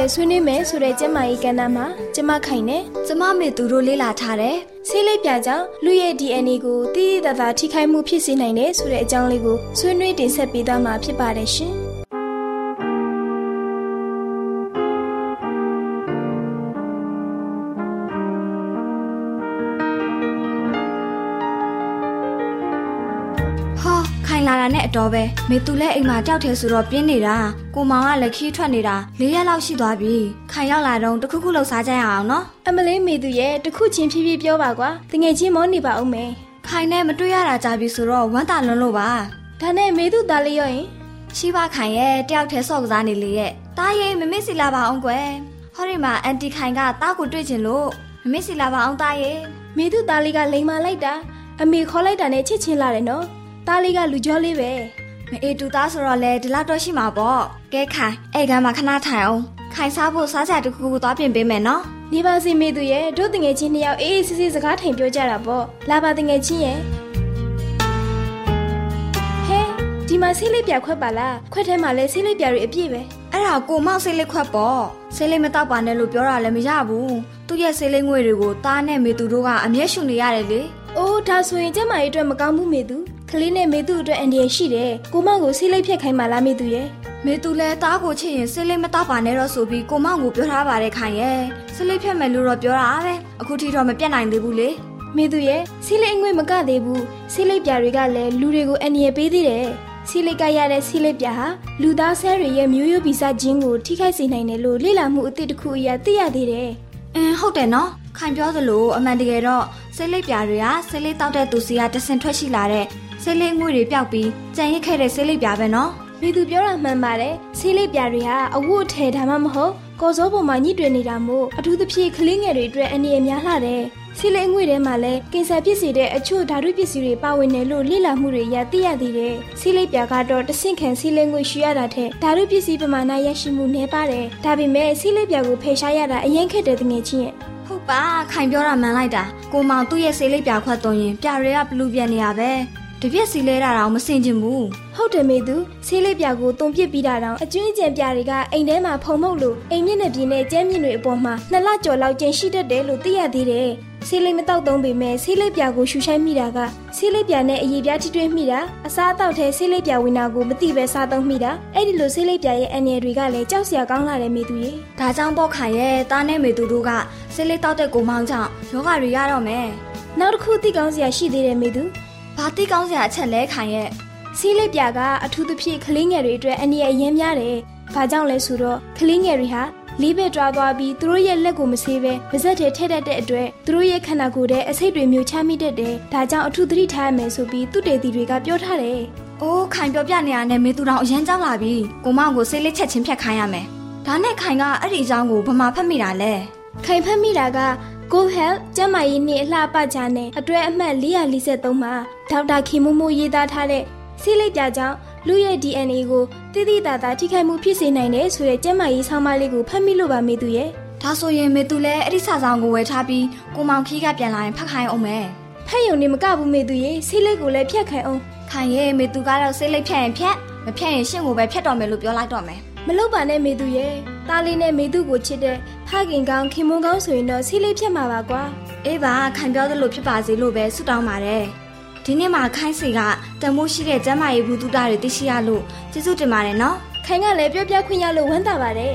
တူတာဖလဲဆွေးနွေးမယ်ဆိုတဲ့ကျမကြီးကဏ္ဍမှာကျမခိုင်နေကျမမေသူတို့လေ့လာထားတယ်ဆေးလိပ်ပြကြောင့်လူရဲ့ DNA ကိုတည်တည်သာထိခိုက်မှုဖြစ်စေနိုင်တယ်ဆိုတဲ့အကြောင်းလေးကိုဆွေးနွေးတင်ဆက်ပေးသွားမှာဖြစ်ပါတယ်ရှင် လာတာနဲ့အတော်ပဲမေသူလည်းအိမ်မှာတောက်တယ်ဆိုတော့ပြင်းနေတာကိုမောင်ကလည်းခီးထွက်နေတာ၄ရက်လောက်ရှိသွားပြီခိုင်ရောက်လာတော့တခုခုလှုပ်ရှားကြရအောင်နော်အမလေးမေသူရဲ့တခုချင်းဖြည်းဖြည်းပြောပါကွာတငယ်ချင်းမောနေပါအောင်မယ်ခိုင်နဲ့မတွေ့ရတာကြပြီဆိုတော့ဝမ်းသာလွန်းလို့ပါဒါနဲ့မေသူသားလေးရောရင်ရှိပါခိုင်ရဲ့တယောက်တည်းဆော့ကစားနေလေရဲ့တားရင်မမစ်စီလာပါအောင်ကွယ်ဟောဒီမှာအန်တီခိုင်ကတားကိုတွေ့ချင်လို့မမစ်စီလာပါအောင်တားရဲ့မေသူသားလေးကလိန်မာလိုက်တာအမေခေါ်လိုက်တာနဲ့ချစ်ချင်းလာတယ်နော် သားလေးကလူကြောလေးပဲမအေးတူသားဆိုတော့လေဒီလောက်တော့ရှိမှာပေါ့ကဲခိုင်အဲ့ကမှာခဏထိုင်အောင်ခိုင်စားဖို့စားစရာတခုခုသွားပြင်ပေးမယ်နော်နေပါစီမေသူရဲ့တို့တငယ်ချင်းနှစ်ယောက်အေးအေးဆေးဆေးစကားထိုင်ပြောကြတာပေါ့လာပါတငယ်ချင်းရဲ့ဟဲဒီမှာဆေးလေးပြခွက်ပါလားခွက်ထဲမှာလဲဆေးလေးပြတွေအပြည့်ပဲအဲ့ဒါကိုမောက်ဆေးလေးခွက်ပေါ့ဆေးလေးမတောက်ပါနဲ့လို့ပြောတာလည်းမရဘူးသူ့ရဲ့ဆေးလေးငွေတွေကိုသားနဲ့မေသူတို့ကအမျက်ရှူနေရတယ်လေ အိုးဒါဆိုရင်ကျမကြီးအတွက်မကောင်းဘူးမေသူကလေးနဲ့မေသူအတွက်အန်ဒီရရှိတယ်ကိုမောင်ကိုဆေးလိပ်ဖြတ်ခိုင်းပါလားမေသူရဲ့မေသူလည်းတားကိုချစ်ရင်ဆေးလိပ်မတောက်ပါနဲ့တော့ဆိုပြီးကိုမောင်ကိုပြောထားပါတယ်ခိုင်ရဲ့ဆေးလိပ်ဖြတ်မယ်လို့တော့ပြောတာပဲအခုထိတော့မပြတ်နိုင်သေးဘူးလေမေသူရဲ့ဆေးလိပ်အငွေ့မကသေးဘူးဆေးလိပ်ပြာတွေကလည်းလူတွေကိုအန်ဒီရပေးသေးတယ်ဆီလိကရတဲ့ဆီလိပြဟာလူသားဆဲတွေရဲ့မျိုးရိုးဗီဇဂျင်းကိုထိခိုက်စေနိုင်တယ်လို့လေ့လာမှုအသစ်တစ်ခုအရသိရသေးတယ်။အင်းဟုတ်တယ်နော်။ခိုင်ပြောသလိုအမှန်တကယ်တော့ဆေးလိပ်ပြာတွေကဆေးလိပ်တောက်တဲ့သူစီကတဆင်ထွက်ရှိလာတဲ့ဆေးလိပ်ငွေတွေပျောက်ပြီးကြံရစ်ခဲ့တဲ့ဆေးလိပ်ပြာပဲနော်မိသူပြောတာမှန်ပါတယ်ဆေးလိပ်ပြာတွေဟာအဝတ်ထဲဒါမှမဟုတ်ကော်စောပေါ်မှာညှိတွင်နေတာမို့အထူးသဖြင့်ကလေးငယ်တွေအတွက်အနေအများလှတယ်ဆီလိမ်ငွေထဲမှာလည်းကင်ဆာဖြစ်စေတဲ့အချို့ဓာတုပစ္စည်းတွေပါဝင်တယ်လို့လေ့လာမှုတွေရသိရသေးတယ်။ဆီလိမ်ပြာကတော့တဆင့်ခံဆီလိမ်ငွေရှူရတာထက်ဓာတုပစ္စည်းပမာဏရရှိမှုနည်းပါတယ်။ဒါပေမဲ့ဆီလိမ်ပြာကိုဖယ်ရှားရတာအရင်ခက်တဲ့တငယ်ချင်းရဲ့ ဟုတ်ပါခိုင်ပြောတာမှန်လိုက်တာကိုမောင်သူ့ရဲ့ဆေးလိပ်ပြာခွက်သွင်းရင်ပြာတွေကဘလူးပြန်နေရပဲတပြက်စီလဲတာတော့မစင်ချင်ဘူးဟုတ်တယ်မေသူဆေးလိပ်ပြာကိုတုံပြစ်ပြီးတာတော့အကျွင်းကြံပြာတွေကအိမ်ထဲမှာဖုံမုတ်လို့အိမ်မြင့်နဲ့ပြင်းနဲ့ကျဲမြင့်တွေအပေါ်မှာနှစ်လကျော်လောက်ကျင်ရှိတတ်တယ်လို့သိရသေးတယ် ဆေးလိပ်မတောက်သုံးပေမဲ့ဆေးလိပ်ပြာကိုရှူရှိုက်မိတာကဆေးလိပ်ပြာနဲ့အရေးပြားထိတွေ့မိတာအစားအသောက်ထဲဆေးလိပ်ပြာဝင်တာကိုမသိပဲစားသုံးမိတာအဲ့ဒီလိုဆေးလိပ်ပြာရဲ့အန္တရာယ်တွေကလည်းကြောက်စရာကောင်းလာတယ်မေသူရေဒါကြောင့်တော့ခိုင်ရဲ့တားနဲ့မေသူတို့ကဆေးလေးတောက်တဲ့ကိုမောင်ကြောင့်ယောဂတွေရတော့မယ်နောက်တစ်ခုသိကောင်းစရာရှိသေးတယ်မေသူ။ဘာတိကောင်းစရာအချက်လဲခိုင်ရဲ့ဆေးလိပ်ပြာကအထူးသဖြင့်ကလေးငယ်တွေအတွက်အန္တရာယ်အရင်များတယ်ဘာကြောင့်လဲဆိုတော့ကလေးငယ်တွေဟာ လေးဘက်တွားသွားပြီးသူတို့ရဲ့လက်ကိုမဆေးပဲပါဇက်ထဲထည့်တတ်တဲ့အတွက်သူတို့ရဲ့ခန္ဓာကိုယ်ထဲအဆိပ်တွေမျိုးချမိတတ်တယ်ဒါကြောင့်အထူးသတိထားရမယ်ဆိုပြီးသူတေတီတွေကပြောထားတယ်။အိုးခိုင်ပြောပြနေရတဲ့မေသူတော်အရန်ကြောက်လာပြီ။ကိုမောင်ကိုဆေးလေးချက်ချင်းဖြတ်ခိုင်းရမယ်။ဒါနဲ့ခိုင်ကအဲ့ဒီအကြောင်းကိုဘမာဖတ်မိတာလဲခိုင်ဖက်မိတာက Go Health ကျန်းမာရေးနှင့်အလှပကြနဲ့အတွဲအမှတ်443မှာဒေါက်တာခင်မိုးမိုးရေးသားထားတဲ့ဆေးလိပ်ပြကြောင့် လူရဲ့ DNA ကိုတိတိတသာထိခိုက်မှုဖြစ်စေနိုင်တယ်ဆိုတဲ့ကျန်းမာရေးဆောင်းပါးလေးကိုဖတ်မိလို့ပါမေသူရဲ့။ဒါဆိုရင်မေသူလည်းအဲ့ဒီစာဆောင်ကိုဝယ်ထားပြီးကိုမောင်ခီးကပြန်လာရင်ဖတ်ခိုင်းအောင်မယ်ဖတ်ယုံနေမကဘူးမေသူရဲ့ဆေးလိပ်ကိုလည်းဖြတ်ခိုင်အောင်။ခိုင်ရဲ့မေသူကတော့ဆေးလေးဖြတ်ရင်ဖြတ်မဖြတ်ရင်ရှင့်ကိုပဲဖြတ်တော်မယ်လို့ပြောလိုက်တော့မယ်မလုပ်ပါနဲ့မေသူရဲ့သားလေးနဲ့မေသူကိုချစ်တဲ့ဖခင်ကောင်းခင်မွန်းကောင်းဆိုရင်တော့ဆေးလိပ်ဖြတ်မှာပါကွာ။အေးပါခိုင်ပြောသလိုဖြစ်ပါစေလို့ပဲဆုတောင်းပါတယ်။ ဒီနေ့မှာခိုင်းစီကတမိုးရှိတဲ့ကျမ်းမာရေးဘူးတုဒတွေသိရှိရလို့ကျေးဇူးတင်ပါတယ်နော်။ခိုင်ကလည်းပြောပြခွင့်ရလို့ဝမ်းသာပါတယ်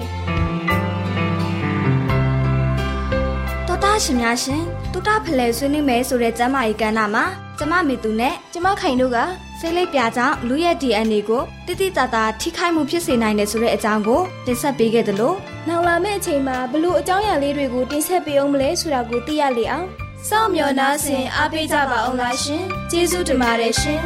တော်တာရှင်များရှင်တူတာဖလဲဆွေးနွေးမယ်ဆိုတဲ့ကျမ်းမာရေးကဏ္ဍမှာကျမမေသူနဲ့ကျမခိုင်တို့ကဆေးလိပ်ပြာကြောင့်လူရဲ့ DNA ကိုတိတိတသာထိခိုက်မှုဖြစ်စေနိုင်တယ်ဆိုတဲ့အကြောင်းကိုတင်ဆက်ပေးခဲ့သလိုနောက်လာမယ့်အချိန်မှာဘလို့အကြောင်းအရာလေးတွေကိုတင်ဆက်ပေးအောင်မလဲဆိုတာကိုသိရလေအောင် စောင့်မျှော်နှားဆင်အားပေးကြပါအောင်လားရှင်ကျေးဇူးတင်ပါတယ်ရှင်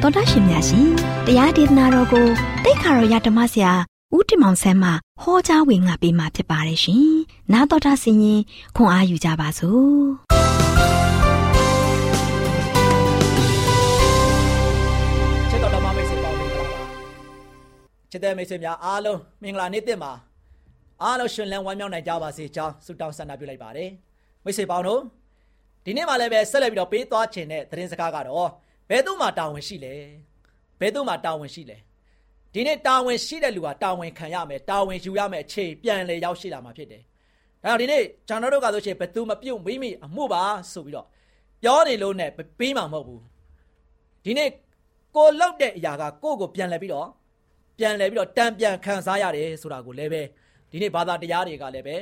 တော်တာရှင်များရှင်တရားဒေသနာတော်ကိုတိတ်ခါတော်ရဓမ္မဆရာဦးတင်မောင်ဆန်းမှဟောကြားဝင်ငါပေးมาဖြစ်ပါတယ်ရှင်။နားတော်တာဆင်ရင်ခွန်အားယူကြပါစို့။ချစ်တော်ဓမ္မမိတ်ဆွေပေါင်းမင်္ဂလာပါချစ်တဲ့မိတ်ဆွေများအားလုံးမင်္ဂလာနေ့တင်ပါအားလုံးရှင်လန်းဝမ်းမြောက်နိုင်ကြပါစေကြောင်းဆုတောင်းဆန္ဒပြုလိုက်ပါတယ် မိတ်ဆွေပေါင်းတို့ဒီနေ့မှလည်းပဲဆက်လက်ပြီးတော့ပေးသွားခြင်းတဲ့သတင်းစကားကတော့ဘယ်သူမှတာဝန်ရှိလဲဘယ်သူမှတာဝန်ရှိလဲဒီနေ့တာဝန်ရှိတဲ့လူဟာတာဝန်ခံရမယ်တာဝန်ယူရမယ်အခြေပြန်လေရောက်ရှိလာမှာဖြစ်တယ်ဒါကြောင့်ဒီနေ့ကျွန်တော်တို့ကဆိုရှင်ဘယ်သူမပြုတ်မိမိအမှုပါဆိုပြီးတော့ပြောနေလို့နဲ့ပြီးမှာမဟုတ်ဘူးဒီနေ့ကိုလောက်တဲ့အရာကကိုယ့်ကိုပြန်လဲပြီးတော့ပြန်လဲပြီးတော့တံပြန်ခံစားရတယ်ဆိုတာကိုလည်းပဲဒီနေ့ဘာသာတရားတွေကလည်းပဲ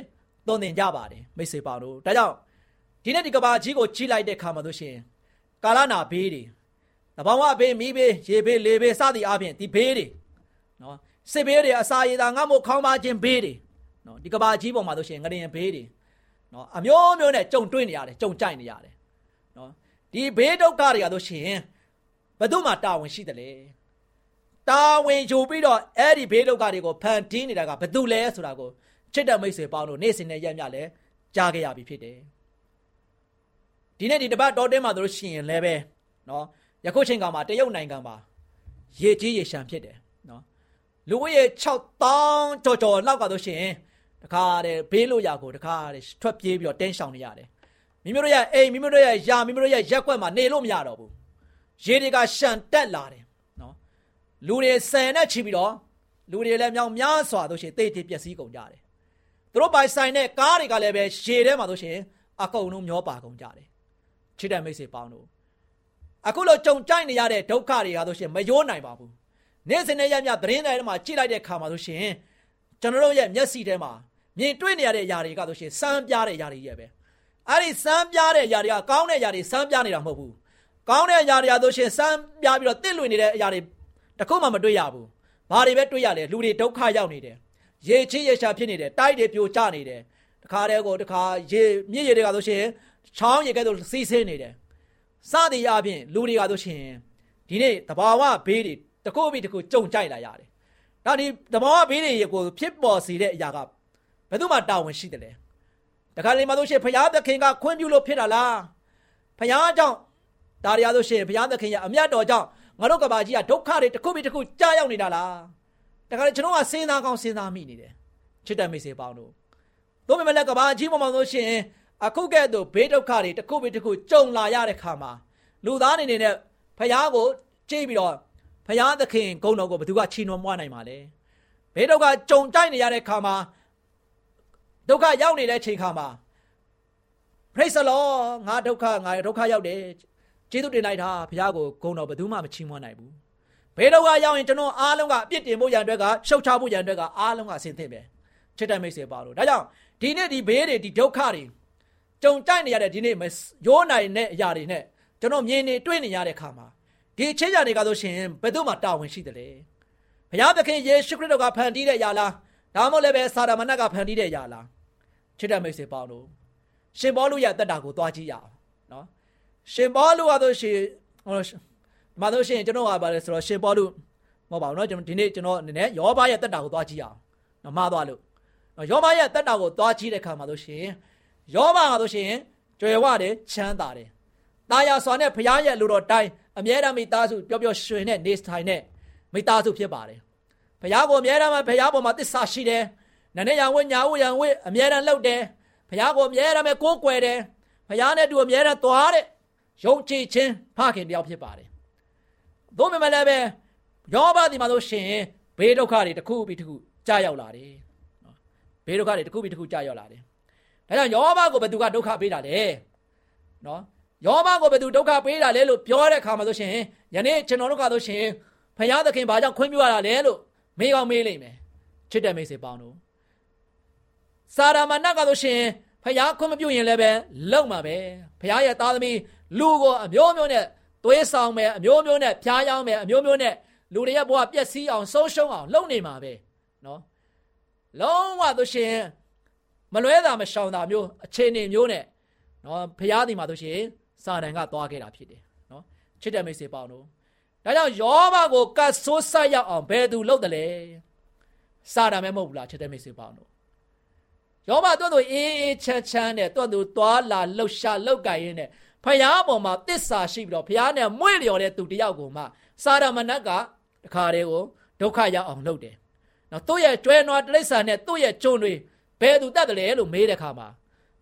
သွန်သင်ကြပါတယ်မိတ်ဆွေပေါင်းတို့ဒါကြောင့်ဒီနေ့ဒီကဘာကြီးကိုကြီးလိုက်တဲ့ခါမှာဆိုရှင်ကာလနာဘေးတွေတဘောင်ဝဘေးမိဘေးရေဘေးလေဘေးစသည်အပြင်ဒီဘေးတွေနော်စစ်ဘေးတွေအစာရည်သာငတ်မို့ခေါင်းပါခြင်းဘေးတွေနော်ဒီကဘာကြီးပေါ်မှာဆိုရှင်ငရင်ဘေးတွေနော်အမျိုးမျိုးနဲ့ကြုံတွေ့နေရတယ်ကြုံကြိုက်နေရတယ်နော်ဒီဘေးဒုက္ခတွေကဆိုရှင်ဘယ်သူမှတာဝန်ရှိတယ်လေတာဝန်ယူပြီးတော့အဲ့ဒီဘေးဒုက္ခတွေကိုဖန်တီးနေတာကဘယ်သူလဲဆိုတာကို ချစ်တဲ့မိတ်ဆွေပေါင်းတို့နေ့စဉ်နဲ့ရက်မြလဲကြားခဲ့ရပြီဖြစ်တယ်ဒီနေ့ဒီတပတ်တော်တင်းမှာတို့ရှိရင်လည်းပဲနော်ယခုချိန်ကမှာတရုတ်နိုင်ငံမှာရေကြီးရေရှမ်းဖြစ်တယ်နော်လူဦးရေ6000ကျော်ကျော်လောက်ကတို့ရှိရင်တခါတဲ့ဘေးလို့ရကိုတခါတဲ့ထွက်ပြေးပြီးတော့တင်းရှောင်နေရတယ်မိမိတို့ရဲ့အိမ်မိမိတို့ရဲ့ယာမိမိတို့ရဲ့ရက်ွက်မှာနေလို့မရတော့ဘူးရေတွေကရှန်တက်လာတယ်နော်လူတွေဆယ်နဲ့ချီပြီးတော့လူတွေလည်းမြောင်များစွာတို့ရှိရင်တိတ်တိတ်ပျက်စီးကုန်ကြတယ် သူတို့ပိုင်ဆိုင်တဲ့ကားတွေကလည်းပဲရေထဲမှာတို့ရှိရင်အကုန်လုံးမျောပါကုန်ကြတယ်ချစ်တဲ့မိတ်ဆွေပေါင်းတို့အခုလိုကြုံကြိုက်နေရတဲ့ဒုက္ခတွေဟာဆိုရှင်မယိုးနိုင်ပါဘူးနေ့စဉ်နဲ့ရမြသတင်းတွေထဲမှာကြည့်လိုက်တဲ့ခါမှာဆိုရှင်ကျွန်တော်တို့ရဲ့မျက်စိထဲမှာမြင်တွေ့နေရတဲ့အရာတွေကဆိုရှင်စမ်းပြတဲ့အရာတွေရဲ့ပဲအဲ့ဒီစမ်းပြတဲ့အရာတွေကကောင်းတဲ့အရာတွေစမ်းပြနေတာမဟုတ်ဘူးကောင်းတဲ့အရာတွေဟာဆိုရှင်စမ်းပြပြီးတော့တင့်လွင်နေတဲ့အရာတွေတခုမှမတွေ့ရဘူးဘာတွေပဲတွေ့ရလဲလူတွေဒုက္ခရောက်နေတယ် ရေချစ်ရေရှာဖြစ်နေတယ်တိုက်တွေပြိုကျနေတယ်တခါတည်းကိုတခါရေမြစ်ရေတွေကဆိုရှင်ချောင်းရေကဲ့သို့စီးဆင်းနေတယ်စသည်အပြင်လူတွေကဆိုရှင်ဒီနေ့တဘာဝဘေးတွေတခုပြီးတခုကြုံကြိုက်လာရတယ်။ဒါဒီတဘာဝဘေးတွေကိုဖြစ်ပေါ်စေတဲ့အရာကဘယ်သူမှတာဝန်ရှိတယ်လဲ။တခါလေမှဆိုရှင်ဘုရားသခင်ကခွင့်ပြုလို့ဖြစ်တာလား။ဘုရားကြောင့်ဒါရီယာဆိုရှင်ဘုရားသခင်ရဲ့အမျက်တော်ကြောင့်ငါတို့ကဘာကြီးကဒုက္ခတွေတခုပြီးတခုကြားရောက်နေတာလား။ တခါလေကျွန်တော်ကစဉ်းစားကောင်းစဉ်းစားမိနေတယ်။ချစ်တဲ့မိတ်ဆွေပေါင်းတို့။သို့ပေမဲ့လည်းကဘာကြီးပေါ်မှာဆိုရှင်အခုကဲ့သို့ဘေးဒုက္ခတွေတစ်ခုပြီးတစ်ခုကြုံလာရတဲ့ခါမှာလူသားအနေနဲ့ဖယားကိုကြည့်ပြီးတော့ဖယားသခင်ဂုဏ်တော်ကိုဘယ်သူကချီးနှွမ်းမွားနိုင်မှာလဲဘေးဒုက္ခကြုံကြိုက်နေရတဲ့ခါမှာဒုက္ခရောက်နေတဲ့ချိန်ခါမှာ praise the lord ငါဒုက္ခငါဒုက္ခရောက်တယ်ကျေးဇူးတင်လိုက်တာဘုရားကိုဂုဏ်တော်ဘယ်သူမှမချီးမွမ်းနိုင်ဘူး ဘယ်တော့ကရောက်ရင်ကျွန်တော်အားလုံးကအပြစ်တင်ဖို့ရန်အတွက်ကရှုတ်ချဖို့ရန်အတွက်ကအားလုံးကအဆင်သင့်ပဲချစ်တဲ့မိတ်ဆွေပါလို့ဒါကြောင့်ဒီနေ့ဒီဘေးတွေဒီဒုက္ခတွေကြုံကြိုက်နေရတဲ့ဒီနေ့ရိုးနိုင်တဲ့အရာတွေနဲ့ကျွန်တော်မြင်နေတွေ့နေရတဲ့ခါမှာဒီချင်းကြတွေကဆိုရှင်ဘယ်သူမှတာဝန်ရှိတယ်လေဘုရားသခင်ယေရှုခရစ်တော်ကဖန်တီးတဲ့အရာလားဒါမှမဟုတ်လည်းပဲစာရမဏတ်ကဖန်တီးတဲ့အရာလားချစ်တဲ့မိတ်ဆွေပေါင်းတို့ရှင်ဘောလူရဲ့တက်တာကိုသွားကြည့်ရအောင်နော်ရှင်ဘောလူကဆိုရှင်ဟို မှာဆိုရှင်ကျွန်တော်ကပါလဲဆိုတော့ရှင်ဘောလူမဟုတ်ပါဘူးเนาะကျွန်တော်ဒီနေ့ကျွန်တော်နည်းနည်းယောဘရဲ့တက်တာကိုသွားကြည့်ရအောင်နော်မှားသွားလို့နော်ယောဘရဲ့တက်တာကိုသွားကြည့်တဲ့ခါမှာဆိုရှင်ယောဘကဆိုရှင်ကြွယ်ဝတယ်ချမ်းသာတယ်တာယာစွာနဲ့ဘုရားရဲ့လူတော်တိုင်းအမြဲတမ်းမိသားစုပျော်ပျော်ရွှင်နဲ့နေထိုင်တဲ့မိသားစုဖြစ်ပါတယ်ဘုရားကိုအမြဲတမ်းဘုရားပေါ်မှာသစ္စာရှိတယ်နည်းနည်းရံဝဲညာဝဲရံဝဲအမြဲတမ်းလှုပ်တယ်ဘုရားကိုအမြဲတမ်းပဲကိုးကွယ်တယ်ဘုရားနဲ့တူအမြဲတမ်းသွားတဲ့ယုံကြည်ခြင်းဖခင်တယောက်ဖြစ်ပါတယ် သို့ပေမဲ့လည်းပဲယောဘဒီမှာဆိုရှင်ဘေးဒုက္ခတွေတစ်ခုပြီးတစ်ခုကြာရောက်လာတယ်နော်ဘေးဒုက္ခတွေတစ်ခုပြီးတစ်ခုကြာရောက်လာတယ်ဒါကြောင့်ယောဘကိုဘယ်သူကဒုက္ခပေးတာလဲနော်ယောဘကိုဘယ်သူဒုက္ခပေးတာလဲလို့ပြောတဲ့အခါမှာဆိုရှင်ယနေ့ကျွန်တော်တို့ကဆိုရှင်ဖခင်သခင်ဘာကြောင့်ခွင့်ပြုရတာလဲလို့မေးကောင်းမေးလိမ့်မယ်ချစ်တဲ့မိတ်ဆွေပေါင်းတို့စာရမဏတ်ကဆိုရှင်ဖခင်ခွင့်မပြုရင်လည်းပဲလုံမှာပဲဖခင်ရဲ့သားသမီးလူကိုအမျိုးမျိုးနဲ့ သွေးဆောင်မယ်အမျိုးမျိုးနဲ့ဖျားယောင်းမယ်အမျိုးမျိုးနဲ့လူတွေရဲ့ဘဝပျက်စီးအောင်ဆုံးရှုံးအောင်လုပ်နေမှာပဲနော်လုံးဝဆိုရှင်မလွဲတာမရှောင်တာမျိုးအခြေအနေမျိုးနဲ့နော်ဖျားဒီမှာဆိုရှင်စာတန်ကသွားခဲ့တာဖြစ်တယ်နော်ချစ်တဲ့မိတ်ဆွေပေါင်းတို့ဒါကြောင့်ယောဘကိုကတ်ဆိုးဆက်ရောက်အောင်ဘယ်သူလုပ်တယ်လဲစာတန်ပဲမဟုတ်ဘူးလားချစ်တဲ့မိတ်ဆွေပေါင်းတို့ယောဘတွတ်တို့အေးအေးချမ်းချမ်းနဲ့တွတ်တို့သွားလာလှုပ်ရှားလှုပ်ကြရင်းနဲ့ ဖျားပေါ်မှာတစ္ဆာရှိပြီးတော့ဖျားနဲ့မွေ့လျော်တဲ့သူတယောက်ကိုမှစာရမဏတ်ကတခါတည်းကိုဒုက္ခရောက်အောင်လုပ်တယ်။နော်သူ့ရဲ့ကျွဲနွားတိရစ္ဆာန်နဲ့သူ့ရဲ့ကျုံတွေဘယ်သူတတ်တယ်လဲလို့မေးတဲ့ခါမှာ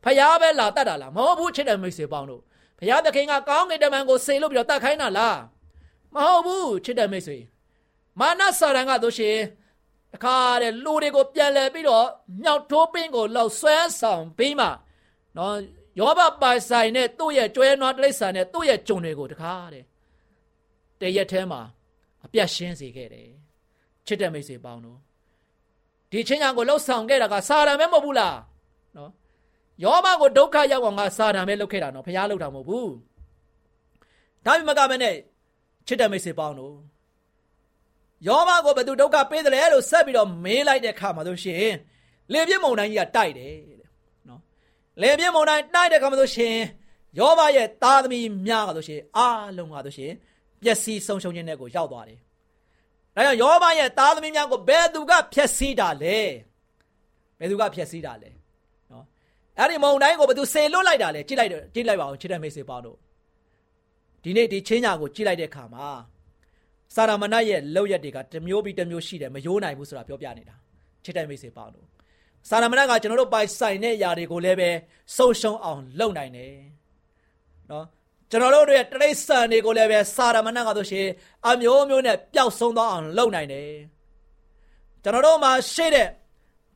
ဖျားပဲလာတတ်တာလားမဟုတ်ဘူးချစ်တဲ့မိတ်ဆွေပေါင်းတို့ဖျားသခင်ကကောင်းကင်တမန်ကိုစေလို့ပြီးတော့တတ်ခိုင်းတာလားမဟုတ်ဘူးချစ်တဲ့မိတ်ဆွေမာနစာရန်ကတို့ရှင်တခါတဲ့လူတွေကိုပြန်လဲပြီးတော့မြောက်ထိုးပင်းကိုလောက်ဆွဲဆောင်ပြီးမှနော် ယောဘပိုင်ဆိုင်နဲ့သူ့ရဲ့ကျွဲနွားတိရစ္ဆာန်နဲ့သူ့ရဲ့ဂျုံတွေကိုတခါတဲ့တရက်ထဲမှာအပြတ်ရှင်းစေခဲ့တယ်ချစ်တဲ့မိတ်ဆွေပေါင်းတို့ဒီချင်းညာကိုလှုပ်ဆောင်ခဲ့တာကစာရန်ပဲမဟုတ်ဘူးလားနော်ယောဘကိုဒုက္ခရောက်အောင်ကစာရန်ပဲလုပ်ခဲ့တာနော်ဖះလုပ်တာမဟုတ်ဘူးဒါပေမဲ့ကမနဲ့ချစ်တဲ့မိတ်ဆွေပေါင်းတို့ယောဘကိုဘယ်သူဒုက္ခပေးတယ်လဲလို့ဆက်ပြီးတော့မေးလိုက်တဲ့အခါမှာဆိုရှင်လေပြင်းမုန်တိုင်းကြီးကတိုက်တယ်တဲ့နော် လေပြင်းမုန်တိုင်းတိုက်တဲ့အခါမှာဆိုရှင်ယောဘရဲ့သားသမီးများကဆိုရှင်အားလုံးကဆိုရှင်ပျက်စီးဆုံးရှုံးခြင်းတွေကိုရောက်သွားတယ်။ဒါကြောင့်ယောဘရဲ့သားသမီးများကိုဘယ်သူကဖျက်ဆီးတာလဲ။ဘယ်သူကဖျက်ဆီးတာလဲ။နော်။အဲ့ဒီမုံတိုင်းကိုဘယ်သူဆေလွတ်လိုက်တာလဲ။ကြည့်လိုက်ကြည့်လိုက်ပါဦးချစ်တဲ့မိတ်ဆွေပေါင်းတို့။ဒီနေ့ဒီချင်းညာကိုကြည့်လိုက်တဲ့အခါမှာစာရမဏေရဲ့လောက်ရက်တွေကတစ်မျိုးပြီးတစ်မျိုးရှိတယ်မယိုးနိုင်ဘူးဆိုတာပြောပြနေတာ။ချစ်တဲ့မိတ်ဆွေပေါင်းတို့။ စာရမဏေကကျွန်တော်တို့ပိုင်ဆိုင်တဲ့ຢာတွေကိုလည်းပဲဆုံးရှုံးအောင်လုပ်နိုင်တယ်။နော်ကျွန်တော်တို့ရဲ့တရိษံတွေကိုလည်းပဲစာရမဏေကဆိုရှင်အမျိုးမျိုးနဲ့ပျောက်ဆုံးသွားအောင်လုပ်နိုင်တယ်ကျွန်တော်တို့မှာရှိတဲ့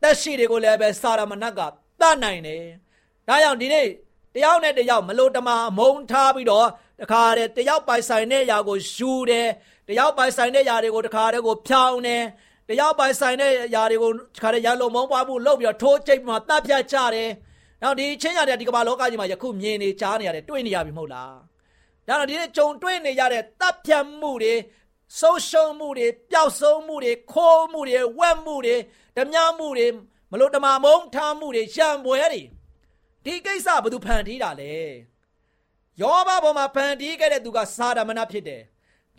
တက်ရှိတွေကိုလည်းပဲစာရမဏေကတတ်နိုင်တယ်ဒါကြောင့်ဒီနေ့တယောက်နဲ့တယောက်မလို့တမအမုန်းထားပြီးတော့တခါတည်းတယောက်ပိုင်ဆိုင်တဲ့ຢာကိုယူတယ်တယောက်ပိုင်ဆိုင်တဲ့ຢာတွေကိုတခါတည်းကိုဖြောင်းတယ် တယောက်ပိုင်ဆိုင်တဲ့ຢာတွေကိုတခါတည်းရလုံးမုန်းပွားမှုလုပ်ပြီးတော့ထိုးချိတ်ပြီးမှတတ်ဖြတ်ကြတယ်နောက်ဒီချင်းရတဲ့ဒီကမ္ဘာလောကကြီးမှာယခုမြင်နေကြားနေရတယ်တွေ့နေရပြီမဟုတ်လားဒါတော့ဒီနေ့ကြုံတွေ့နေရတဲ့တပ်ဖြတ်မှုတွေဆုံးရှုံးမှုတွေပျောက်ဆုံးမှုတွေခိုးမှုတွေဝက်မှုတွေဓမြမှုတွေမလို့တမာမုံထားမှုတွေရံပွဲတွေဒီကိစ္စဘယ်သူဖန်တီးတာလဲယောဘပေါ်မှာဖန်တီးခဲ့တဲ့သူကစာဒမဏဖြစ်တယ်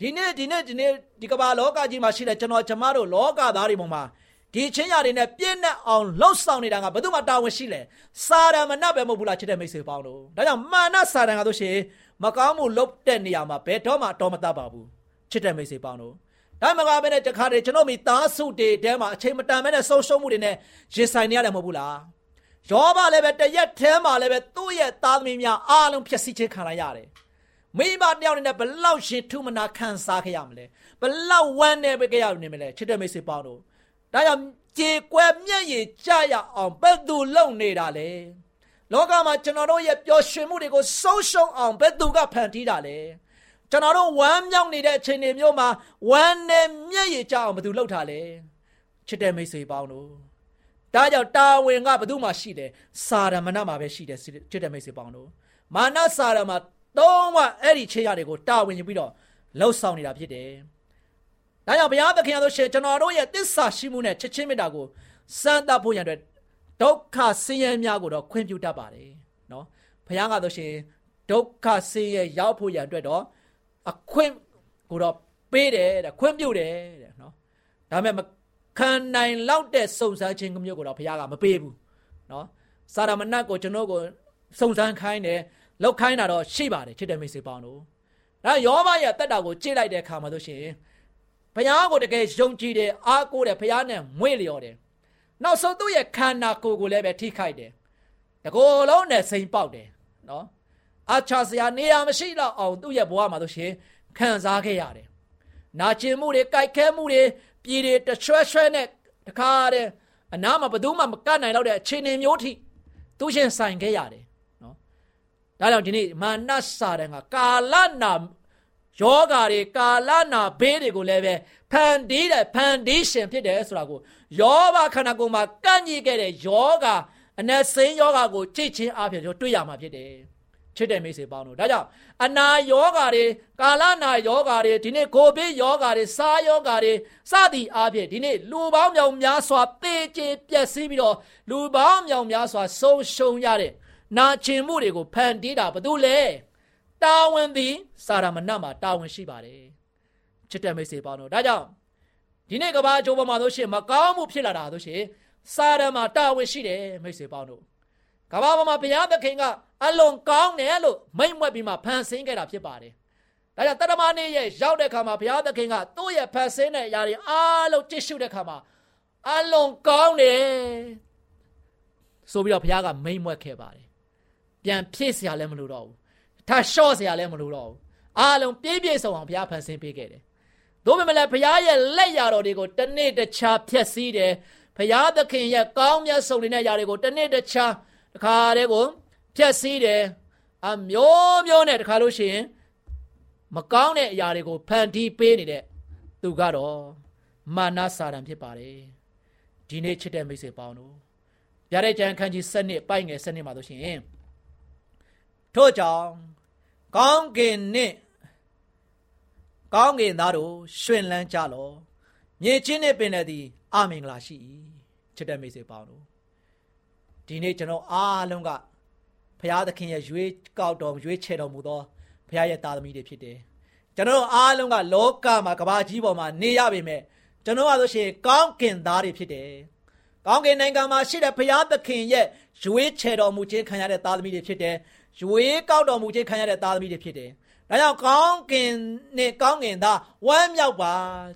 ဒီနေ့ဒီနေ့ဒီနေ့ဒီကမ္ဘာလောကကြီးမှာရှိတဲ့ကျွန်တော်ကျမတို့လောကသားတွေပေါ်မှာဒီချင်းရတွေနဲ့ပြည့်နဲ့အောင်လှုပ်ဆောင်နေတာကဘယ်သူမှတာဝန်ရှိလဲစာရမဏပဲမဟုတ်ဘူးလားချစ်တဲ့မိတ်ဆွေပေါင်းတို့ဒါကြောင့်မာနစာရန်ကဆိုရှင်မကောင်းမှုလုပ်တဲ့နေရာမှာဘယ်တော့မှတော်မတတ်ပါဘူးချစ်တဲ့မိတ်ဆွေပေါင်းတို့ဒါမှမဟုတ်ဘဲနဲ့တခါတည်းကျွန်တော်မိသားစုတွေတဲမှာအချိန်မတန်မဲနဲ့ဆုံးရှုံးမှုတွေနဲ့ရင်ဆိုင်နေရတယ်မဟုတ်ဘူးလားယောဘလည်းပဲတရက်ထဲမှာလည်းပဲသူ့ရဲ့သားသမီးများအားလုံးဖြစ်စီခြင်းခံရရတယ် မိဘတယောက်နဲ့ဘလောက်ရှင်ထုမနာခံစားခဲ့ရမလဲဘလောက်ဝမ်းနေပဲကြရနေမလဲချစ်တဲ့မိတ်ဆွေပေါင်းတို့ဒါကြောင့်ကြေကွဲမျက်ရည်ကြရအောင်ဘယ်သူလုံနေတာလဲလောကမှာကျွန်တော်တို့ရဲ့ပျော်ရွှင်မှုတွေကိုဆုံးရှုံးအောင်ဘယ်သူကဖန်တီးတာလဲကျွန်တော်တို့ဝမ်းမြောက်နေတဲ့အချိန်တွေမျိုးမှာဝမ်းနဲ့မျက်ရည်ကျအောင်ဘယ်သူလှုပ်ထားလဲချစ်တဲ့မိတ်ဆွေပေါင်းတို့ဒါကြောင့်တာဝန်ကဘယ်သူမှရှိတယ်စာရမဏမှာပဲရှိတယ်ချစ်တဲ့မိတ်ဆွေပေါင်းတို့မာနစာရမှာ သုံးဝအဲ့ဒီခြေရတွေကိုတာဝန်ယူပြီးတော့လှုပ်ဆောင်နေတာဖြစ်တယ်ဒါကြောင့်ဘုရားသခင်ရလို့ရှိရင်ကျွန်တော်တို့ရဲ့တစ္ဆာရှိမှုနဲ့ချစ်ချင်းမေတ္တာကိုစမ်းသပ်ဖို့ရတဲ့ဒုက္ခဆင်းရဲများကိုတော့ခွင့်ပြုတတ်ပါတယ်နော်ဘုရားကဆိုရှင်ဒုက္ခဆင်းရဲရောက်ဖို့ရအတွက်တော့အခွင့်ကိုတော့ပေးတယ်တဲ့ခွင့်ပြုတယ်တဲ့နော်ဒါပေမဲ့ခံနိုင်လောက်တဲ့စုံစမ်းခြင်းမျိုးကိုတော့ဘုရားကမပေးဘူးနော်စာရမဏတ်ကိုကျွန်တော်ကိုစုံစမ်းခိုင်းတယ် လောက်ခိုင်းတာတော့ရှိပါတယ်ချစ်တဲ့မိတ်ဆွေပေါင်းတို့ဒါယောဘရဲ့တက်တာကိုကြည့်လိုက်တဲ့အခါမှာဆိုရှင်ဘုရားကိုတကယ်ယုံကြည်တယ်အားကိုးတယ်ဘုရားနဲ့မွေ့လျော်တယ်နောက်ဆုံးသူ့ရဲ့ခန္ဓာကိုယ်ကိုလည်းပဲထိခိုက်တယ်တကိုယ်လုံးနဲ့စိန်ပေါက်တယ်နော်အချာစရာနေရာမရှိတော့အောင်သူ့ရဲ့ဘဝမှာဆိုရှင်ခံစားခဲ့ရတယ်နာကျင်မှုတွေကြိုက်ခဲမှုတွေပြည်တွေတရွှဲရွှဲနဲ့တခါတဲ့အနားမှာဘယ်သူမှမကတ်နိုင်တော့တဲ့အခြေအနေမျိုးထိသူရှင်ဆိုင်ခဲ့ရတယ်နော် ဒါကြောင့်ဒီနေ့မာနစာတန်ကကာလနာယောဂါတွေကာလနာဘေးတွေကိုလည်းပဲဖန်တီးတယ်ဖန်တီးရှင်ဖြစ်တယ်ဆိုတာကိုယောဘခန္ဓာကိုယ်မှာကန့်ညစ်ခဲ့တဲ့ယောဂါအနက်စိမ်းယောဂါကိုကြိတ်ချင်းအဖြစ်ကျွန်တော်တွေ့ရမှာဖြစ်တယ်ချစ်တဲ့မိတ်ဆွေပေါင်းတို့ဒါကြောင့်အနာယောဂါတွေကာလနာယောဂါတွေဒီနေ့ကိုဘေးယောဂါတွေစားယောဂါတွေစသည်အဖြစ်ဒီနေ့လူပေါင်းမြောင်များစွာတေကျေပျက်စီးပြီးတော့လူပေါင်းမြောင်များစွာဆုံးရှုံးရတဲ့ နာကျင်မှုတွေကိုဖန်တီးတာဘာလို့လဲတာဝန်သည်စာရမဏမှာတာဝန်ရှိပါတယ်ချစ်တဲ့မိတ်ဆွေပေါင်းတို့ဒါကြောင့်ဒီနေ့ကဘာအကျိုးပေါ်မှာဆိုရှင်မကောင်းမှုဖြစ်လာတာဆိုရှင်စာရမတာဝန်ရှိတယ်မိတ်ဆွေပေါင်းတို့ကဘာပေါ်မှာဘုရားသခင်ကအလွန်ကောင်းတယ်လို့မိန့်မွက်ပြီးမှဖန်ဆင်းခဲ့တာဖြစ်ပါတယ်ဒါကြောင့်တရမနေ့ရဲ့ရောက်တဲ့ခါမှာဘုရားသခင်ကသူ့ရဲ့ဖန်ဆင်းတဲ့အရာတွေအားလုံးကြည့်ရှုတဲ့ခါမှာအလွန်ကောင်းတယ်ဆိုပြီးတော့ဘုရားကမိန့်မွက်ခဲ့ပါတယ် ပြန်ဖြည့်စရာလည်းမလိုတော့ဘူးထလျှော့စရာလည်းမလိုတော့ဘူးအားလုံးပြည့်ပြည့်စုံအောင်ဘုရားဖန်ဆင်းပေးခဲ့တယ်သို့ပေမဲ့လည်းဘုရားရဲ့လက်ရတော်တွေကိုတစ်နေ့တစ်ခြားဖျက်ဆီးတယ်ဘုရားသခင်ရဲ့ကောင်းမြတ်ဆုံးနေတဲ့ຢာတွေကိုတစ်နေ့တစ်ခြားတစ်ခါတည်းကိုဖျက်ဆီးတယ်အမျိုးမျိုးနဲ့တစ်ခါလို့ရှိရင်မကောင်းတဲ့အရာတွေကိုဖန်တီးပေးနေတဲ့သူကတော့မာနစာတန်ဖြစ်ပါတယ်ဒီနေ့ချစ်တဲ့မိတ်ဆွေပေါင်းတို့ဗျာဒိတ်ကျမ်းခန်းကြီး7နှစ်ပိုက်ငယ်7နှစ်မှာဆိုရှင် ထို့ကြောင့်ကောင်းကင်နှင့်ကောင်းကင်သားတို့ရှင်လန်းကြလောမြေချင်းနှင့်ပင်လည်းသည်အမင်္ဂလာရှိ၏ချစ်တဲ့မိတ်ဆွေပေါင်းတို့ဒီနေ့ကျွန်တော်အားလုံးကဘုရားသခင်ရဲ့ရွေးကောက်တော်ရွေးချယ်တော်မူသောဘုရားရဲ့သားသမီးတွေဖြစ်တယ်ကျွန်တော်အားလုံးကလောကမှာကဘာကြီးပေါ်မှာနေရပေမဲ့ကျွန်တော်ကဆိုရှင်ကောင်းကင်သားတွေဖြစ်တယ်ကောင်းကင်နိုင်ငံမှာရှိတဲ့ဘုရားသခင်ရဲ့ရွေးချယ်တော်မူခြင်းခံရတဲ့သားသမီးတွေဖြစ်တယ် ရွေးကောက်တော်မူခြင်းခံရတဲ့သားသမီးတွေဖြစ်တယ်။ဒါကြောင့်ကောင်းကင်နဲ့ကောင်းကင်သားဝမ်းမြောက်ပါ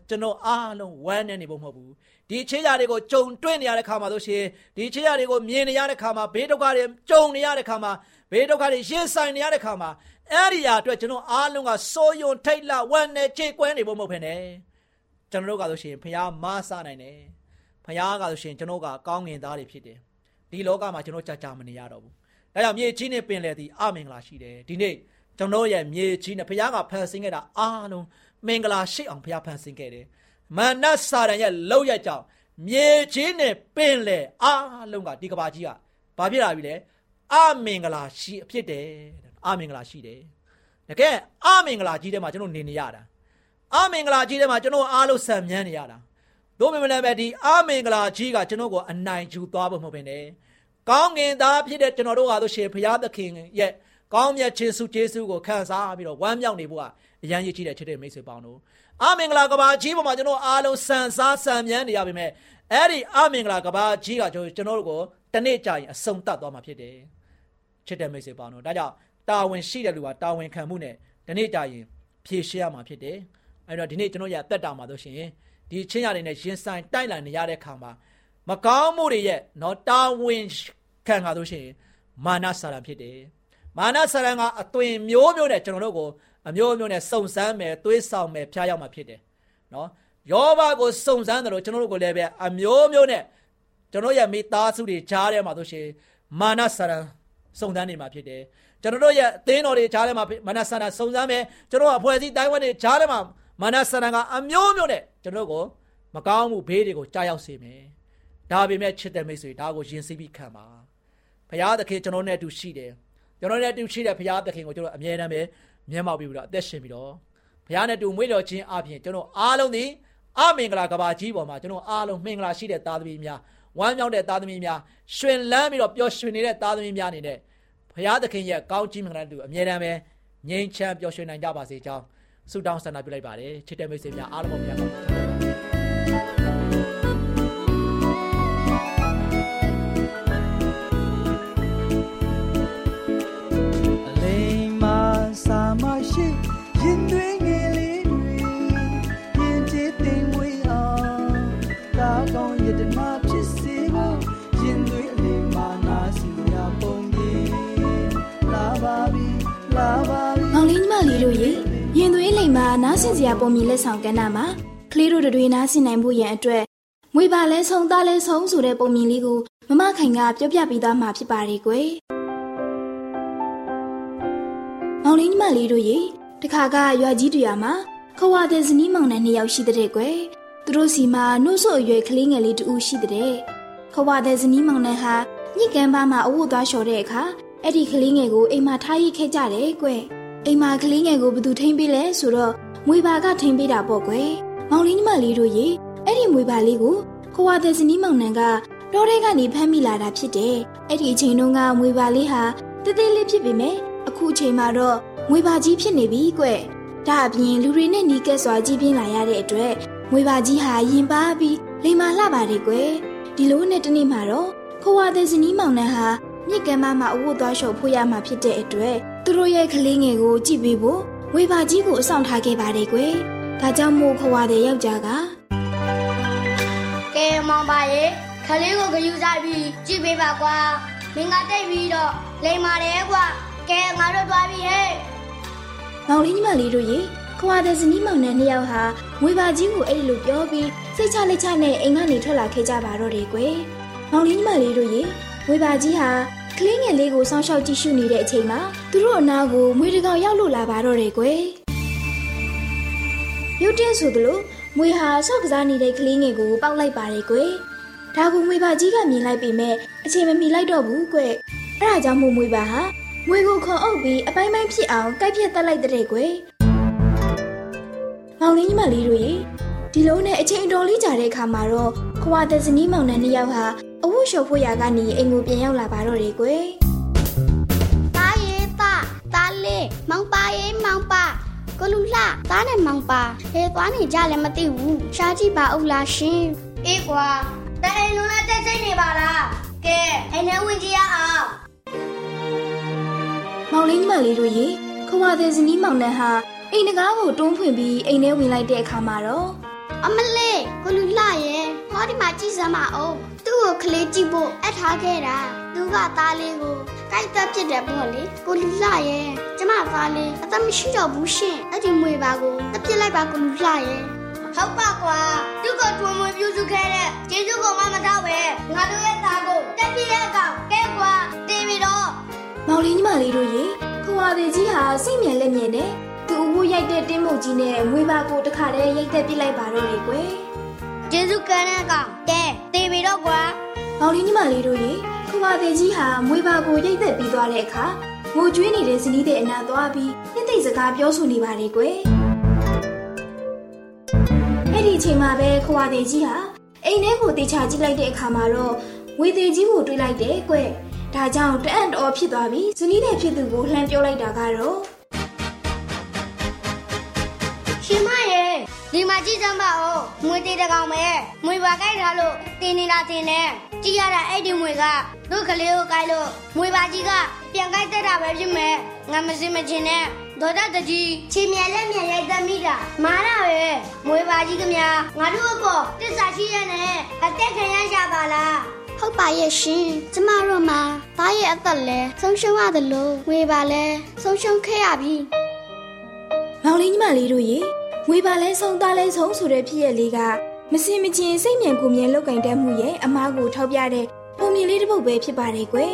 ကျွန်တော်အားလုံးဝမ်းနေနေဖို့မဟုတ်ဘူး။ဒီခြေရာတွေကိုကြုံတွေ့နေရတဲ့ခါမှာဆိုရှင်ဒီခြေရာတွေကိုမြင်နေရတဲ့ခါမှာဘေးဒုက္ခတွေကြုံနေရတဲ့ခါမှာဘေးဒုက္ခတွေရင်ဆိုင်နေရတဲ့ခါမှာအဲ့ဒီရာအတွက်ကျွန်တော်အားလုံးကစိုးယုံထိတ်လဝမ်းနဲ့ခြေကွဲနေဖို့မဟုတ်ဖ ೇನೆ ။ကျွန်တော်တို့ကဆိုရှင်ဖះမဆနိုင်တယ်။ဖះကဆိုရှင်ကျွန်တော်ကကောင်းငင်သားတွေဖြစ်တယ်။ဒီလောကမှာကျွန်တော်ကြာကြာမနေရတော့ဘူး။ ဒါကြောင့်မြေကြီးနဲ့ပင်လယ်သည်အမင်္ဂလာရှိတယ်။ဒီနေ့ကျွန်တော်ရဲ့မြေကြီးနဲ့ဘုရားကဖန်ဆင်းခဲ့တာအားလုံးမင်္ဂလာရှိအောင်ဘုရားဖန်ဆင်းခဲ့တယ်။မာနစာရန်ရဲ့လောက်ရကြောင်မြေကြီးနဲ့ပင်လယ်အားလုံးကဒီကဘာကြီးကဘာဖြစ်လာပြီလဲ။အမင်္ဂလာရှိအဖြစ်တယ်။အမင်္ဂလာရှိတယ်။တကယ်အမင်္ဂလာကြီးထဲမှာကျွန်တော်နေနေရတာ။အမင်္ဂလာကြီးထဲမှာကျွန်တော်အားလုံးဆံမြန်းနေရတာ။တို့မင်းလည်းပဲဒီအမင်္ဂလာကြီးကကျွန်တော်ကိုအနိုင်ယူသွားဖို့မဟုတ်ဘဲနဲ့ ကောင်းကင်သားဖြစ်တဲ့ကျွန်တော်တို့ဟာဆိုရှင်ဘုရားသခင်ရဲ့ကောင်းမြတ်ခြင်းစုကျေးဇူးကိုခံစားပြီးတော့ဝမ်းမြောက်နေဖို့ကအရန်ရည်ကြီးတဲ့ချစ်တဲ့မိတ်ဆွေပေါင်းတို့အမင်္ဂလာကဘာကြီးပေါ်မှာကျွန်တော်အားလုံးစံစားစံမြန်းနေရပါမယ်အဲ့ဒီအမင်္ဂလာကဘာကြီးကကျွန်တော်တို့ကိုတနေ့ကြာရင်အဆုံတတ်သွားမှာဖြစ်တယ်ချစ်တဲ့မိတ်ဆွေပေါင်းတို့ဒါကြောင့်တာဝန်ရှိတဲ့လူကတာဝန်ခံမှုနဲ့တနေ့ကြာရင်ဖြည့်ရှင်းရမှာဖြစ်တယ်အဲ့တော့ဒီနေ့ကျွန်တော်ရတက်တာမှာဆိုရှင်ဒီချင်းရတွေနဲ့ရင်ဆိုင်တိုက်လာနေရတဲ့ခါမှာ မကောင်းမှုတွေရဲ့နော်တာဝန်ခံရလို့ရှိရင်မာနစာရဖြစ်တယ်မာနဆရံကအသွင်မျိုးမျိုးနဲ့ကျွန်တော်တို့ကိုအမျိုးမျိုးနဲ့စုံစမ်းမယ်တွေးဆောင်မယ်ဖျားရောက်မှာဖြစ်တယ်နော်ယောဘကိုစုံစမ်းတယ်လို့ကျွန်တော်တို့ကိုလည်းပဲအမျိုးမျိုးနဲ့ကျွန်တော်ရဲ့မိသားစုတွေကြားထဲမှာဆိုရှင်မာနဆရံစုံစမ်းနေမှာဖြစ်တယ်ကျွန်တော်တို့ရဲ့အသင်းတော်တွေကြားထဲမှာမာနဆန္ဒစုံစမ်းမယ်ကျွန်တော်အဖွဲ့အစည်းတိုင်းဝန်တွေကြားထဲမှာမာနဆန္ဒကအမျိုးမျိုးနဲ့ကျွန်တော်တို့ကိုမကောင်းမှုဘေးတွေကိုကြားရောက်စေမယ် ဒါပေမဲ့ချစ်တဲ့မိတ်ဆွေဒါကိုယဉ်စီးပြီးခံပါဘုရားသခင်ကျွန်တော်နဲ့အတူရှိတယ်ကျွန်တော်နဲ့အတူရှိတဲ့ဘုရားသခင်ကိုကျွန်တော်အမြဲတမ်းပဲမျက်မှောက်ပြီးတော့အသက်ရှင်ပြီးတော့ဘုရားနဲ့တူမွေးတော်ခြင်းအပြင်ကျွန်တော်အားလုံးဒီအမင်္ဂလာကဘာကြီးပေါ်မှာကျွန်တော်အားလုံးမင်္ဂလာရှိတဲ့သားသမီးများဝမ်းမြောက်တဲ့သားသမီးများရှင်လန်းပြီးတော့ပျော်ရွှင်နေတဲ့သားသမီးများအနေနဲ့ဘုရားသခင်ရဲ့ကောင်းကြီးမင်္ဂလာတူအမြဲတမ်းပဲငြိမ်းချမ်းပျော်ရွှင်နိုင်ကြပါစေကြောင်းဆုတောင်းဆန္ဒပြုလိုက်ပါတယ်ချစ်တဲ့မိတ်ဆွေများအားလုံး ကိုပြန်ပါမှာနားဆင်စရာပုံမြင်လက်ဆောင်ကဏ္ဍမှာကလေးတို့တွေနားဆင်နိုင်ဖို့ရန်အတွက်မွေပါလဲဆုံးသားလဲဆုံးဆိုတဲ့ပုံမြင်လေးကိုမမခိုင်ကပြောပြပေးသွားမှာဖြစ်ပါတယ်ကွယ်။မောင်လေးညီမလေးတို့ရေတခါကရွာကြီးတွေကမှာခဝါတဲ့ဇနီးမောင်နှံနှစ်ယောက်ရှိတဲ့ကွယ်။သူတို့စီမှာနှုတ်ဆွအရွယ်ကလေးငယ်လေးတူရှိတဲ့ခဝါတဲ့ဇနီးမောင်နှံဟာညစ်ကမ်းပါမှာအဝတ်သွားလျှော်တဲ့အခါအဲ့ဒီကလေးငယ်ကိုအိမ်မှာထားရိတ်ခဲ့ကြတယ်ကွယ်။ အိမ်မှာကလေးငယ်ကိုဘသူထိမ့်ပေးလဲဆိုတော့မွေပါကထိမ့်ပေးတာပေါ့ကွယ်မောင်လေးညီမလေးတို့ရေအဲ့ဒီမွေပါလေးကိုခွာတဲ့စနီးမောင်နှံကတောထဲကနေဖမ်းမိလာတာဖြစ်တယ်အဲ့ဒီအချိန်တုန်းကမွေပါလေးဟာတသေးလေးဖြစ်ပေမဲ့အခုအချိန်မှာတော့မွေပါကြီးဖြစ်နေပြီကွဒါအပြင်လူတွေနဲ့နီးကပ်စွာကြီးပြင်းလာရတဲ့အတွက်မွေပါကြီးဟာရင်ပါပြီးလိမ္မာလှပါတယ်ကွဒီလိုနဲ့တနေ့မှာတော့ခွာတဲ့စနီးမောင်နှံဟာမြစ်ကမ်းမမှာအဝတ်သွားလျှော်ဖို့ရမှာဖြစ်တဲ့အတွက် သူတို့ရဲ့ကလေးငယ်ကိုကြည့်ပေးဖို့ဝေဘာကြီးကိုအဆောင်ထားခဲ့ပါတယ်ကွယ်။ဒါကြောင့်မို့ခွာတဲ့ယောက်ျားကကဲမောင်ပါရဲ့ခလေးကိုဂယူစားပြီးကြည့်ပေးပါကွာ။မင်းကတိတ်ပြီးတော့လိမ်မာတယ်ကွာ။ကဲငါတို့သွားပြီဟဲ့။မောင်လေးညီမလေးတို့ရေခွာတဲ့ဇနီးမောင်နဲ့နှစ်ယောက်ဟာဝေဘာကြီးကိုအဲ့လိုပြောပြီးစိတ်ချလက်ချနဲ့အိမ်ကနေထွက်လာခဲ့ကြပါတော့တယ်ကွယ်။မောင်လေးညီမလေးတို့ရေဝေဘာကြီးဟာ ကလေးငယ်လေးကိုစောင့်ရှောက်ကြည့်ရှုနေတဲ့အချိန်မှာသူတို့အနာကိုမွေတကောင်ရောက်လို့လာပါတော့တယ်ကွယ်ရုတ်တရက်ဆိုသလိုမွေဟာဆော့ကစားနေတဲ့ကလေးငယ်ကိုပေါက်လိုက်ပါတယ်ကွယ်ဒါကိုမွေပါကြီးကမြင်လိုက်ပေမဲ့အချိန်မမီလိုက်တော့ဘူးကွယ်အဲ့ဒါကြောင့်မို့မွေပါဟာမွေကိုခွန်အုပ်ပြီးအပိုင်းပိုင်းဖြစ်အောင်ကိုက်ပြက်တက်လိုက်တဲ့ကွယ်မောင်လေးညီမလေးတို့ရေဒီလိုနဲ့အချိန်တော်လေးကြာတဲ့အခါမှာတော့ခွာတဲ့ဇနီးမောင်နှံနှစ်ယောက်ဟာ အဝတ်လျှော်ဖို့ရာကနေအိမ်ကိုပြန်ရောက်လာပါတော့တယ်ကွယ်။တားရေးတာတားလေးမောင်ပါရေးမောင်ပါကိုလူလှတားနဲ့မောင်ပါဟဲသွားနေကြလည်းမသိဘူးရှားကြည့်ပါဦးလားရှင်အေးကွာတအိမ်လုံးနဲ့တက်စိတ်နေပါလားကဲအိမ်ထဲဝင်ကြည့်ရအောင်မောင်လေးညီမလေးတို့ရေခွာတဲ့ဇနီးမောင်နှံဟာအိမ်တကားကိုတွန်းဖွင့်ပြီးအိမ်ထဲဝင်လိုက်တဲ့အခါမှာတော့ အမလေးကိုလူလှရဲ့ဟောဒီမှာကြည့်စမ်းပါအောင်သူ့ကိုကလေးကြည့်ဖို့အပ်ထားခဲ့တာသူကသားလေးကိုကြိုက်သက်ဖြစ်တယ်ပေါ့လေကိုလူလှရဲ့ကျမသားလေးအသက်မရှိတော့ဘူးရှင်အဲ့ဒီမွေပါကိုတပြစ်လိုက်ပါကိုလူလှရဲ့ဟုတ်ပါကွာသူ့ကိုတွင်မွေပြုစုခဲ့တဲ့ကျေးဇူးကိုမှမတော့ပဲငါတို့ရဲ့သားကိုတက်ပြည့်ရဲ့ကောင်ကဲကွာတေးပြီးတော့မောင်လေးညီမလေးတို့ရေခွာသေးကြီးဟာစိတ်မြင်လက်မြင်နဲ့ သူ့အဖို့ရိုက်တဲ့တင်းမုတ်ကြီးနဲ့မွေပါကိုတခါတည်းရိုက်သက်ပြစ်လိုက်ပါတော့လေကွယ်ကျေးဇူးကမ်းတဲ့ကောင်တဲတေပြီတော့ကွာမောင်လေးညီမလေးတို့ရေခွာသေးကြီးဟာမွေပါကိုရိတ်သက်ပြီးသွားတဲ့အခါငိုကြွေးနေတဲ့ဇနီးတဲ့အနာသွားပြီးနှစ်သိမ့်စကားပြောဆိုနေပါလေကွယ်အဲ့ဒီအချိန်မှာပဲခွာသေးကြီးဟာအိမ်ထဲကိုတေချာကြည့်လိုက်တဲ့အခါမှာတော့ဝေသေးကြီးကိုတွေးလိုက်တယ်ကွယ်ဒါကြောင့်တအံ့တော်ဖြစ်သွားပြီးဇနီးတဲ့ဖြစ်သူကိုလှမ်းပြောလိုက်တာကတော့ ရှင်မရဲ့ဒီမှာကြည့်စမ်းပါဦးမွေတေးတကောင်ပဲမွေပါကြိုက်ထားလို့တင်းနေတာတင်းနေကြည့်ရတာအဲ့ဒီမွေကသူ့ကလေးကိုကြိုက်လို့မွေပါကြီးကပြန်ကြိုက်တတ်တာပဲဖြစ်မယ်ငါမစင်မချင်နဲ့ဒေါ်တတကြီးချီမြန်လက်မြန်ရိုက်သမိတာမားတာပဲမွေပါကြီးကများငါတို့အပေါ်တစ္ဆာရှိရနဲ့အသက်ခံရရပါလားဟုတ်ပါရဲ့ရှင်ကျမတို့မှာသားရဲ့အသက်လဲဆုံးရှုံးရတယ်လို့ဝေပါလဲဆုံးရှုံးခဲ့ရပြီမောင်လေးညီမလေးတို့ရေ ငွေပါလဲဆုံးသားလဲဆုံးဆိုတဲ့ဖြစ်ရလေးကမစင်မချင်းစိတ်မြန်ကိုမြင်လောက်ကင်တတ်မှုရဲ့အမားကိုထောက်ပြတဲ့ပုံမြင်လေးတစ်ပုဒ်ပဲဖြစ်ပါတယ်ကွယ်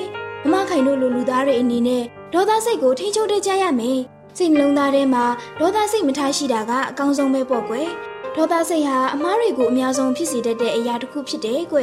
မမခိုင်တို့လူလူသားတွေအနေနဲ့ဒေါသစိတ်ကိုထိန်းချုပ်တတ်ကြရမယ်စိတ်နှလုံးသားထဲမှာဒေါသစိတ်မထားရှိတာကအကောင်းဆုံးပဲပေါ့ကွယ်ဒေါသစိတ်ဟာအမားတွေကိုအများဆုံးဖြစ်စေတတ်တဲ့အရာတစ်ခုဖြစ်တယ်ကွ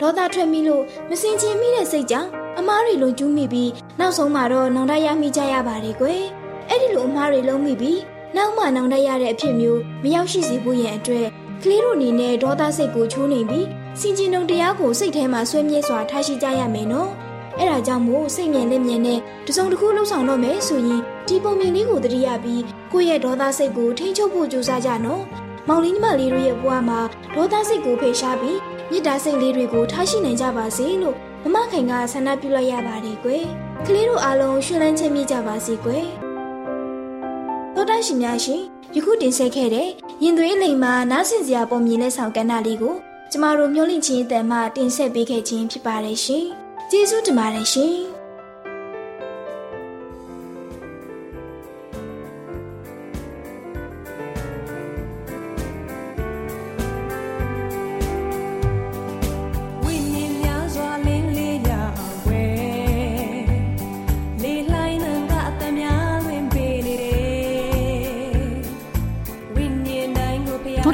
ဒေါသထွက်မိလို့မစင်ချင်မိတဲ့စိတ်ကြောင့်အမားတွေလုံးကျူးမိပြီးနောက်ဆုံးမှာတော့နောင်တရမိကြရပါတယ်ကွယ်အဲ့ဒီလိုအမားတွေလုံးမိပြီး နောက်မှနောင်တရတဲ့အဖြစ်မျိုးမရောက်ရှိစေဖို့ရန်အတွက်ကလေးတို့အနေနဲ့ဒေါသစိတ်ကိုချိုးနေပြီးစင်ကျင်တုံတရားကိုစိတ်ထဲမှာဆွဲမြဲစွာထားရှိကြရမယ်နော်အဲ့ဒါကြောင့်မို့စိတ်မြင်လက်မြင်နဲ့တစုံတစ်ခုလှုပ်ဆောင်တော့မယ်ဆိုရင်ဒီပုံမြင်လေးကိုတတိယပြီးကိုယ့်ရဲ့ဒေါသစိတ်ကိုထိန်းချုပ်ဖို့ကြိုးစားကြနော်မောင်လေးညီမလေးတို့ရဲ့ဘဝမှာဒေါသစိတ်ကိုဖေရှားပြီးမေတ္တာစိတ်လေးတွေကိုထားရှိနိုင်ကြပါစေလို့မမခိုင်ကဆန္ဒပြုလိုက်ရပါတယ်ကွယ်ကလေးတို့အားလုံးရှင်လန်းချမ်းမြေ့ကြပါစေကွယ်သောတ ရှင်များရှင်ယခုတင်ဆက်ခဲ့တဲ့ရင်သွေးလိမ်မှာနားဆင်စရာပုံမြင်လက်ဆောင်ကဏ္ဍလေးကိုကျမတို့မျှဝင့်ခြင်းအတန်မှတင်ဆက်ပေးခဲ့ခြင်းဖြစ်ပါတယ်ရှင်ကျေးဇူးတင်ပါတယ်ရှင်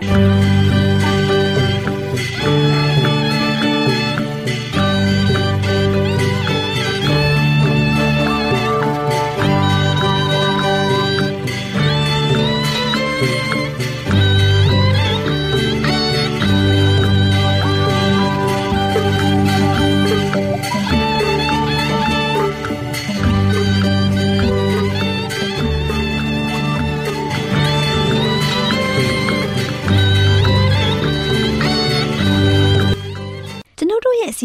Thank you.